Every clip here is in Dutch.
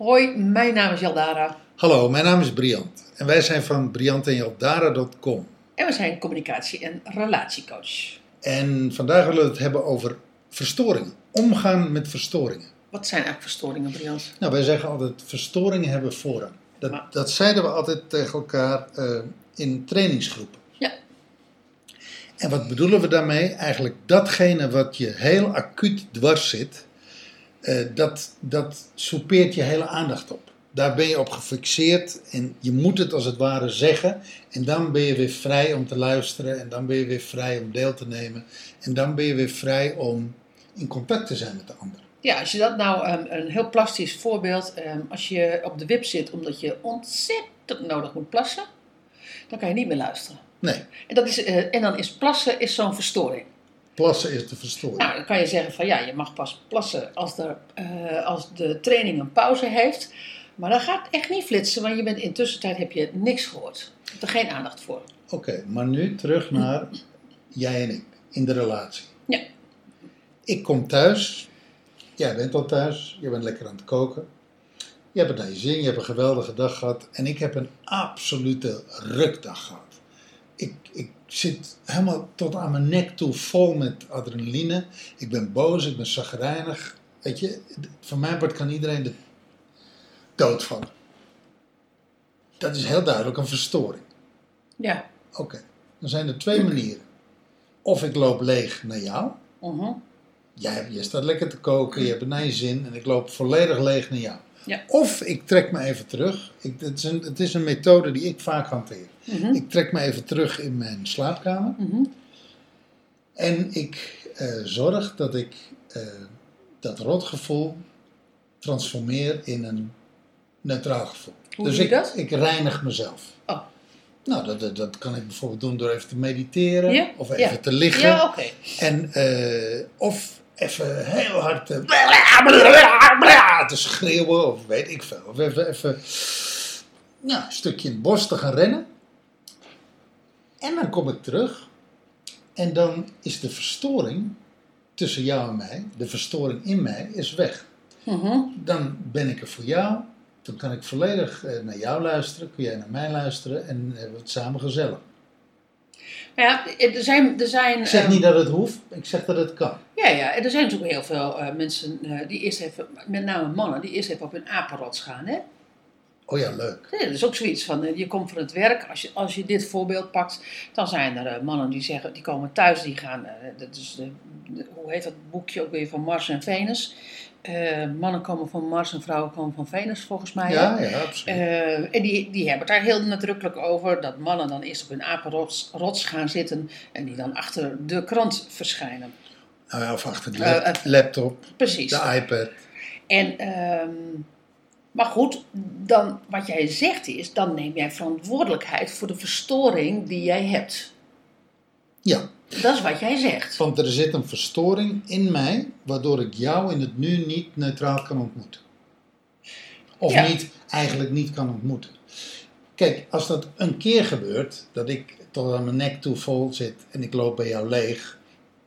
Hoi, mijn naam is Jaldara Hallo, mijn naam is Briant en wij zijn van briantenjaldara.com. en we zijn communicatie- en relatiecoach. En vandaag willen we het hebben over verstoringen. Omgaan met verstoringen. Wat zijn eigenlijk verstoringen, Briant? Nou, wij zeggen altijd verstoringen hebben voorrang. Dat, Maar- dat zeiden we altijd tegen elkaar eh, in trainingsgroepen. Ja. En wat bedoelen we daarmee? Eigenlijk datgene wat je heel acuut dwars zit, eh, dat, dat soupeert je hele aandacht op. Daar ben je op gefixeerd en je moet het als het ware zeggen. En dan ben je weer vrij om te luisteren en dan ben je weer vrij om deel te nemen. En dan ben je weer vrij om in contact te zijn met de ander. Ja, als je dat nou ehm, een heel plastisch voorbeeld, ehm, als je op de wip zit omdat je ontzettend nodig moet plassen, dan kan je niet meer luisteren. Nee, En, dat is, eh, en dan is plassen is zo'n verstoring. Plassen is de verstoring. Nou, dan kan je zeggen van ja, je mag pas plassen als, er, eh, als de training een pauze heeft. Maar dat gaat echt niet flitsen, want je bent in tussentijd heb je niks gehoord. Je hebt er geen aandacht voor. Oké, maar nu terug naar jij en ik in de relatie. Ja. Ik kom thuis, jij bent al thuis, je bent lekker aan het koken. Je hebt het naar je zin, je hebt een geweldige dag gehad en ik heb een absolute rukdag gehad. Ik, ik zit helemaal tot aan mijn nek toe vol met adrenaline. Ik ben boos, ik ben zagrijnig. Weet je, van mijn part kan iedereen de dood vallen. Dat is heel duidelijk een verstoring. Ja. Oké, dan zijn er twee manieren. Of ik loop leeg naar jou. Mhm. Jij, jij staat lekker te koken, je hebt het naar je zin en ik loop volledig leeg naar jou. Ja. Of ik trek me even terug. Ik, het, is een, het is een methode die ik vaak hanteer. Mhm. Ik trek me even terug in mijn slaapkamer Mhm. en ik eh, zorg dat ik eh, dat rotgevoel transformeer in een neutraal gevoel. Hoe dus doe je ik, dat? ik reinig mezelf. Oh. Nou, dat, dat, dat kan ik bijvoorbeeld doen door even te mediteren Ja, of even ja. te liggen. Ja, oké. En, eh, of even heel hard te, te schreeuwen, of weet ik veel. Of even, even nou, een stukje in het bos te gaan rennen. En dan kom ik terug. En dan is de verstoring tussen jou en mij, de verstoring in mij, is weg. Mhm. Dan ben ik er voor jou. Dan kan ik volledig eh, naar jou luisteren. Kun jij naar mij luisteren. En hebben we het samen gezellig. Ja, er zijn, er zijn, Ik zeg ehm, niet dat het hoeft. Ik zeg dat het kan. ja, ja, er zijn natuurlijk heel veel eh, mensen eh, die eerst even, met name mannen, die eerst even op hun apenrots gaan. Hè? Oh ja, leuk. Ja, dat is ook zoiets van, eh, je komt van het werk, als je, als je dit voorbeeld pakt, dan zijn er mannen die zeggen, die komen thuis, die gaan, dat is de, de- hoe heet dat boekje ook weer van Mars en Venus. Eh, mannen komen van Mars en vrouwen komen van Venus volgens mij. Ja, ja, absoluut. Eh, en die, die hebben het daar heel nadrukkelijk over, dat mannen dan eerst op hun apenrots rots gaan zitten en die dan achter de krant verschijnen. Nou ja, of achter de lap- eh, laptop, Precies. de iPad. En, ehm, maar goed, dan, wat jij zegt is, dan neem jij verantwoordelijkheid voor de verstoring die jij hebt. Ja, Dat is wat jij zegt. want er zit een verstoring in mij, waardoor ik jou in het nu niet neutraal kan ontmoeten. Of Ja. niet, eigenlijk niet kan ontmoeten. Kijk, als dat een keer gebeurt, dat ik tot aan mijn nek toe vol zit en ik loop bij jou leeg,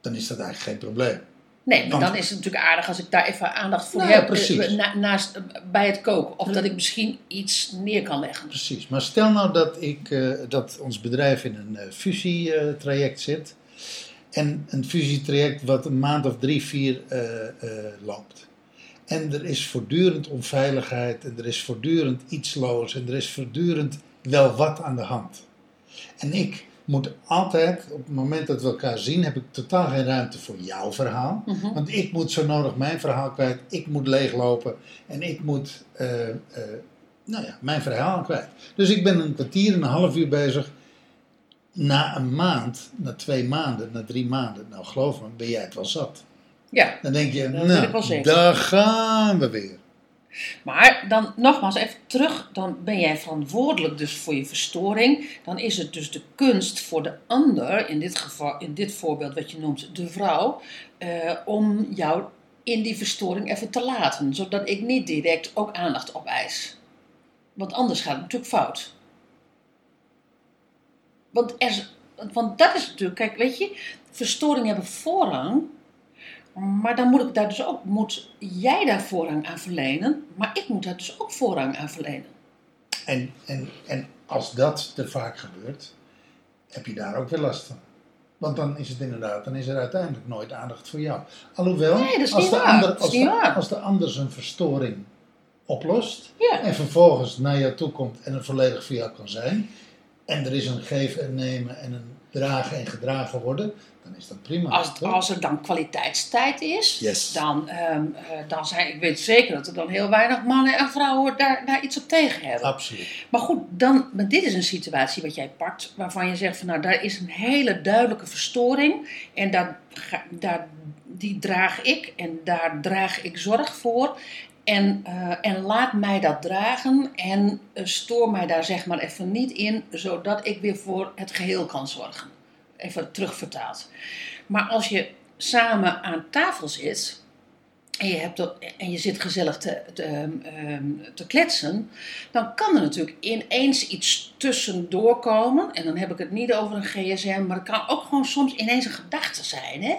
dan is dat eigenlijk geen probleem. Nee, maar Want- dan is het natuurlijk aardig als ik daar even aandacht voor Nou heb. precies. eh, na- naast, eh, bij het koken. Of dat ik misschien iets neer kan leggen. Precies, maar stel nou dat, ik, eh, dat ons bedrijf in een eh, fusietraject zit. En een fusietraject wat een maand of drie, vier eh, eh, loopt. En er is voortdurend onveiligheid, en er is voortdurend iets los, en er is voortdurend wel wat aan de hand. En ik moet altijd, op het moment dat we elkaar zien, heb ik totaal geen ruimte voor jouw verhaal. Mhm. Want ik moet zo nodig mijn verhaal kwijt, ik moet leeglopen en ik moet eh, nou ja, mijn verhaal kwijt. Dus ik ben een kwartier en een half uur bezig. Na een maand, na twee maanden, na drie maanden, nou geloof me, ben jij het wel zat. Ja, Dan denk je, nou, daar gaan we weer. maar dan nogmaals even terug. Dan ben jij verantwoordelijk dus voor je verstoring. Dan is het dus de kunst voor de ander, in dit, geval, in dit voorbeeld wat je noemt de vrouw, eh, om jou in die verstoring even te laten. Zodat ik niet direct ook aandacht opeis. Want anders gaat het natuurlijk fout. Want, er, want dat is natuurlijk, kijk, weet je, verstoringen hebben voorrang Maar dan moet ik daar dus ook, moet jij daar voorrang aan verlenen, maar ik moet daar dus ook voorrang aan verlenen. En, en, en als dat te vaak gebeurt, heb je daar ook weer last van. Want dan is het inderdaad, dan is er uiteindelijk nooit aandacht voor jou. Alhoewel, Nee, als, de ander, als, de, waar. als de ander zijn verstoring oplost Ja. en vervolgens naar jou toe komt en er volledig voor jou kan zijn, en er is een geven en nemen en een dragen en gedragen worden, dan is dat prima. Als, toch? als er dan kwaliteitstijd is, Yes. dan, ehm, eh, dan zijn, ik weet zeker dat er dan heel weinig mannen en vrouwen daar, daar iets op tegen hebben. Absoluut. Maar goed, dan, maar dit is een situatie wat jij pakt, waarvan je zegt van nou, daar is een hele duidelijke verstoring en daar, daar, die draag ik en daar draag ik zorg voor. En, eh, en laat mij dat dragen en eh, stoor mij daar zeg maar even niet in, zodat ik weer voor het geheel kan zorgen. Even terugvertaald. Maar als je samen aan tafel zit en je, hebt dat, en je zit gezellig te, te, ehm, ehm, kletsen, dan kan er natuurlijk ineens iets tussendoor komen. En dan heb ik het niet over een gsm, maar het kan ook gewoon soms ineens een gedachte zijn. Hè?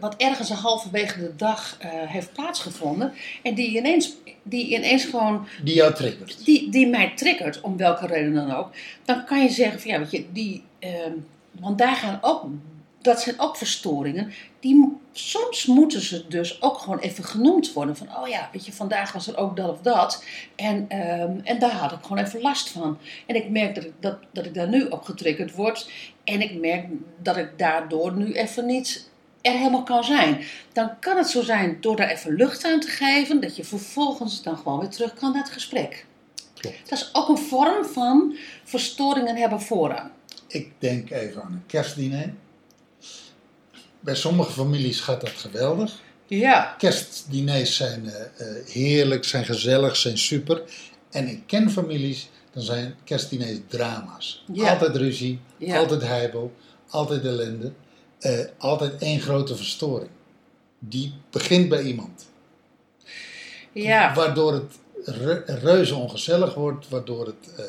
Wat ergens halverwege de dag eh, heeft plaatsgevonden. En die ineens, die ineens gewoon Die jou triggert. die, die mij triggert, om welke reden dan ook, dan kan je zeggen van ja, weet je, die, ehm, want daar gaan ook, dat zijn ook verstoringen, die, soms moeten ze dus ook gewoon even genoemd worden. Van oh ja, weet je, vandaag was er ook dat of dat en, ehm, en daar had ik gewoon even last van. En ik merk dat ik, dat, dat ik daar nu op getriggerd word en ik merk dat ik daardoor nu even niet er helemaal kan zijn. Dan kan het zo zijn door daar even lucht aan te geven, dat je vervolgens dan gewoon weer terug kan naar het gesprek. Klopt. Dat is ook een vorm van verstoringen hebben voorrang. Ik denk even aan een kerstdiner. Bij sommige families gaat dat geweldig. Ja. Kerstdiners zijn eh, eh, heerlijk, zijn gezellig, zijn super. En ik ken families, dan zijn kerstdiners drama's. Ja. Altijd ruzie, Ja. altijd heibel, altijd ellende. Eh, altijd één grote verstoring. Die begint bij iemand. Ja. Waardoor het re- reuze ongezellig wordt, waardoor het eh,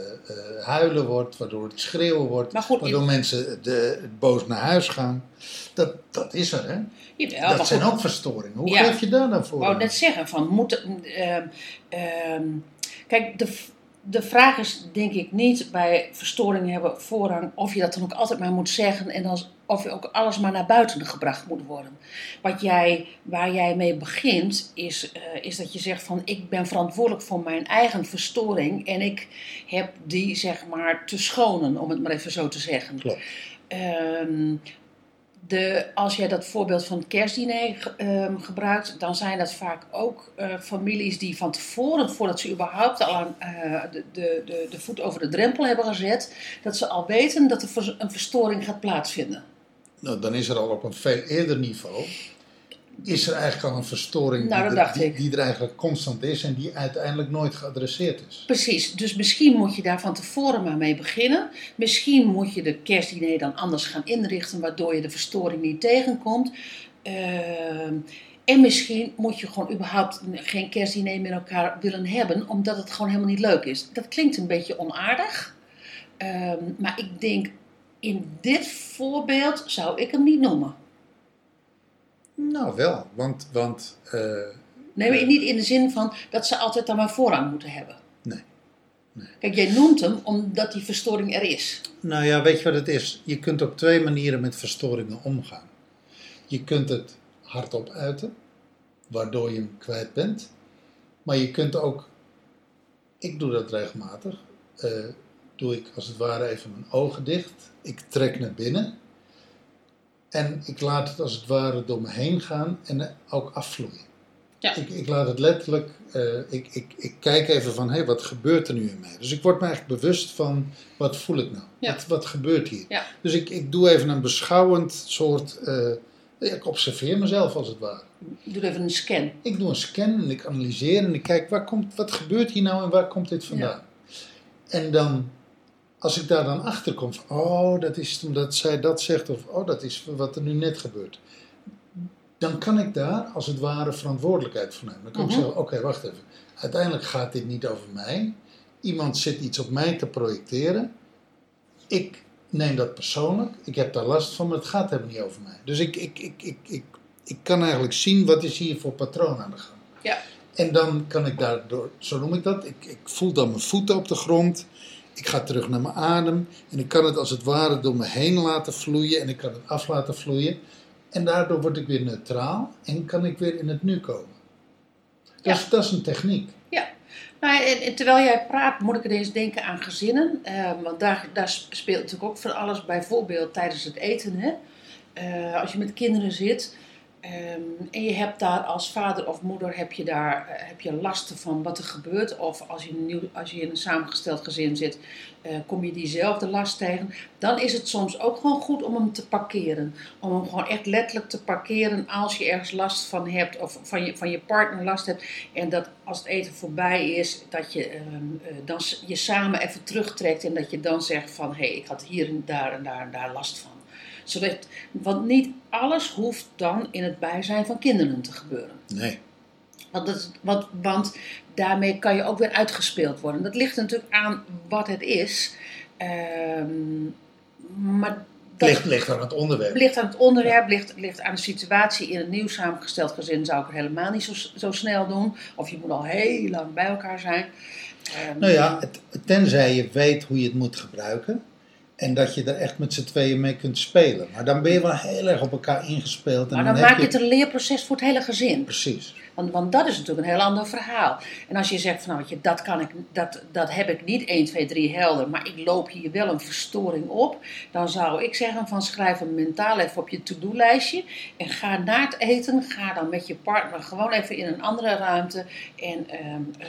eh, huilen wordt, waardoor het schreeuwen wordt, goed, waardoor mensen de, boos naar huis gaan. Dat, dat is er, hè? Jawel, dat zijn goed, ook verstoringen. Hoe Ja. geef je daar dan voor? Ik wou net zeggen van moet. ehm, ehm, kijk, de, de vraag is denk ik niet bij verstoringen hebben voorrang of je dat dan ook altijd maar moet zeggen en dan, of je ook alles maar naar buiten gebracht moet worden. Wat jij, waar jij mee begint is, eh, is dat je zegt van ik ben verantwoordelijk voor mijn eigen verstoring en ik heb die zeg maar te schonen, om het maar even zo te zeggen. Klopt. Ehm, de, als jij dat voorbeeld van het kerstdiner ehm, gebruikt, dan zijn dat vaak ook eh, families die van tevoren, voordat ze überhaupt al eh, de, de, de, de voet over de drempel hebben gezet, dat ze al weten dat er een verstoring gaat plaatsvinden. Nou, dan is er al op een veel eerder niveau. Is er eigenlijk al een verstoring Nou, die, er, die, er eigenlijk constant is en die uiteindelijk nooit geadresseerd is? Precies, dus misschien moet je daar van tevoren maar mee beginnen. Misschien moet je de kerstdiner dan anders gaan inrichten, waardoor je de verstoring niet tegenkomt. Ehm, en misschien moet je gewoon überhaupt geen kerstdiner met elkaar willen hebben, omdat het gewoon helemaal niet leuk is. Dat klinkt een beetje onaardig, Ehm, maar ik denk in dit voorbeeld zou ik hem niet noemen. Nou, wel. Want, want eh, Nee, maar niet in de zin van dat ze altijd dan maar voorrang moeten hebben. Nee. Nee. Kijk, jij noemt hem omdat die verstoring er is. Nou ja, weet je wat het is? Je kunt op twee manieren met verstoringen omgaan. Je kunt het hardop uiten, waardoor je hem kwijt bent. Maar je kunt ook, ik doe dat regelmatig, eh, doe ik als het ware even mijn ogen dicht. Ik trek naar binnen. En ik laat het als het ware door me heen gaan en ook afvloeien. Ja. Ik, ik laat het letterlijk, eh, ik, ik, ik kijk even van, hé, hey, wat gebeurt er nu in mij? Dus ik word me eigenlijk bewust van, wat voel ik nou? Ja. Wat, wat gebeurt hier? Ja. Dus ik, ik doe even een beschouwend soort, eh, ik observeer mezelf als het ware. Doe even een scan. Ik doe een scan en ik analyseer en ik kijk, waar komt, wat gebeurt hier nou en waar komt dit vandaan? En dan, als ik daar dan achter kom, van, oh, dat is omdat zij dat zegt, of oh, dat is wat er nu net gebeurt. Dan kan ik daar als het ware verantwoordelijkheid voor nemen. Dan kan Mhm. ik zeggen, oké, wacht even. Uiteindelijk gaat dit niet over mij. Iemand zit iets op mij te projecteren. Ik neem dat persoonlijk. Ik heb daar last van, maar het gaat helemaal niet over mij. Dus ik, ik, ik, ik, ik, ik kan eigenlijk zien wat is hier voor patroon aan de gang. Ja. En dan kan ik daardoor, zo noem ik dat, ik, ik voel dan mijn voeten op de grond. Ik ga terug naar mijn adem. En ik kan het als het ware door me heen laten vloeien. En ik kan het af laten vloeien. En daardoor word ik weer neutraal. En kan ik weer in het nu komen. Dat, is, dat is een techniek. Nou, en, en terwijl jij praat, moet ik ineens denken aan gezinnen. Eh, want daar, daar speelt natuurlijk ook van alles. Bijvoorbeeld tijdens het eten. Hè? Eh, als je met kinderen zit. Ehm, en je hebt daar als vader of moeder heb je daar eh, heb je lasten van wat er gebeurt. Of als je, nieuw, als je in een samengesteld gezin zit, eh, kom je diezelfde last tegen. Dan is het soms ook gewoon goed om hem te parkeren. Om hem gewoon echt letterlijk te parkeren als je ergens last van hebt. Of van je, van je partner last hebt. En dat als het eten voorbij is, dat je ehm, eh, dan je samen even terugtrekt. En dat je dan zegt van, hé, hey, ik had hier en daar en daar en daar last van. Zodat, want niet alles hoeft dan in het bijzijn van kinderen te gebeuren. Nee. Want, dat, want, want daarmee kan je ook weer uitgespeeld worden. Dat ligt natuurlijk aan wat het is. Ehm, maar dat Ligt, ligt aan het onderwerp. ligt aan het onderwerp, ligt, ligt aan de situatie. In een nieuw samengesteld gezin zou ik het helemaal niet zo, zo snel doen. Of je moet al heel lang bij elkaar zijn. Ehm, Nou ja, het, tenzij je weet hoe je het moet gebruiken. En dat je er echt met z'n tweeën mee kunt spelen. Maar dan ben je wel heel erg op elkaar ingespeeld. En maar dan heb maak je het een leerproces voor het hele gezin. Precies. Want, want dat is natuurlijk een heel ander verhaal. En als je zegt van nou, je, dat, kan ik, dat, dat heb ik niet 1, 2, 3 helder, maar ik loop hier wel een verstoring op, dan zou ik zeggen van schrijf een mentaal even op je to-do-lijstje en ga na het eten, ga dan met je partner gewoon even in een andere ruimte en, ehm, eh,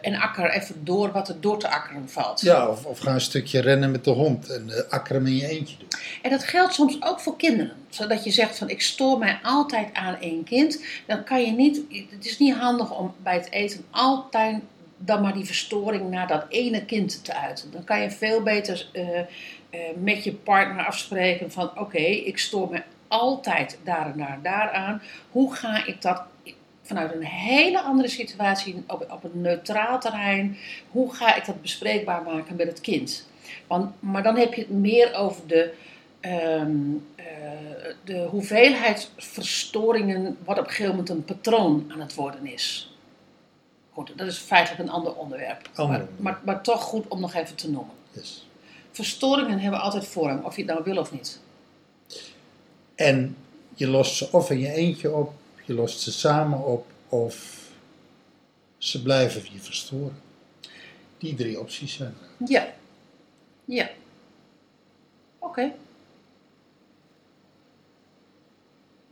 en akker even door wat er door te akkeren valt. Ja, of, of ga een stukje rennen met de hond en uh, akkeren in je eentje doen. En dat geldt soms ook voor kinderen. Zodat je zegt van ik stoor mij altijd aan één kind. Dan kan je niet, het is niet handig om bij het eten altijd dan maar die verstoring naar dat ene kind te uiten. Dan kan je veel beter uh, uh, met je partner afspreken van oké, ik stoor me altijd daar en daar, daar aan. Hoe ga ik dat vanuit een hele andere situatie op, op een neutraal terrein, hoe ga ik dat bespreekbaar maken met het kind? Want, maar dan heb je het meer over de, um, uh, de hoeveelheid verstoringen wat op een gegeven moment een patroon aan het worden is. Goed, dat is feitelijk een ander onderwerp. Oh, maar, maar, maar, toch goed om nog even te noemen. Yes. Verstoringen hebben altijd vorm, of je het nou wil of niet. En je lost ze of in je eentje op, je lost ze samen op, of ze blijven je verstoren. Die drie opties zijn er. Ja. Ja. Oké. Okay.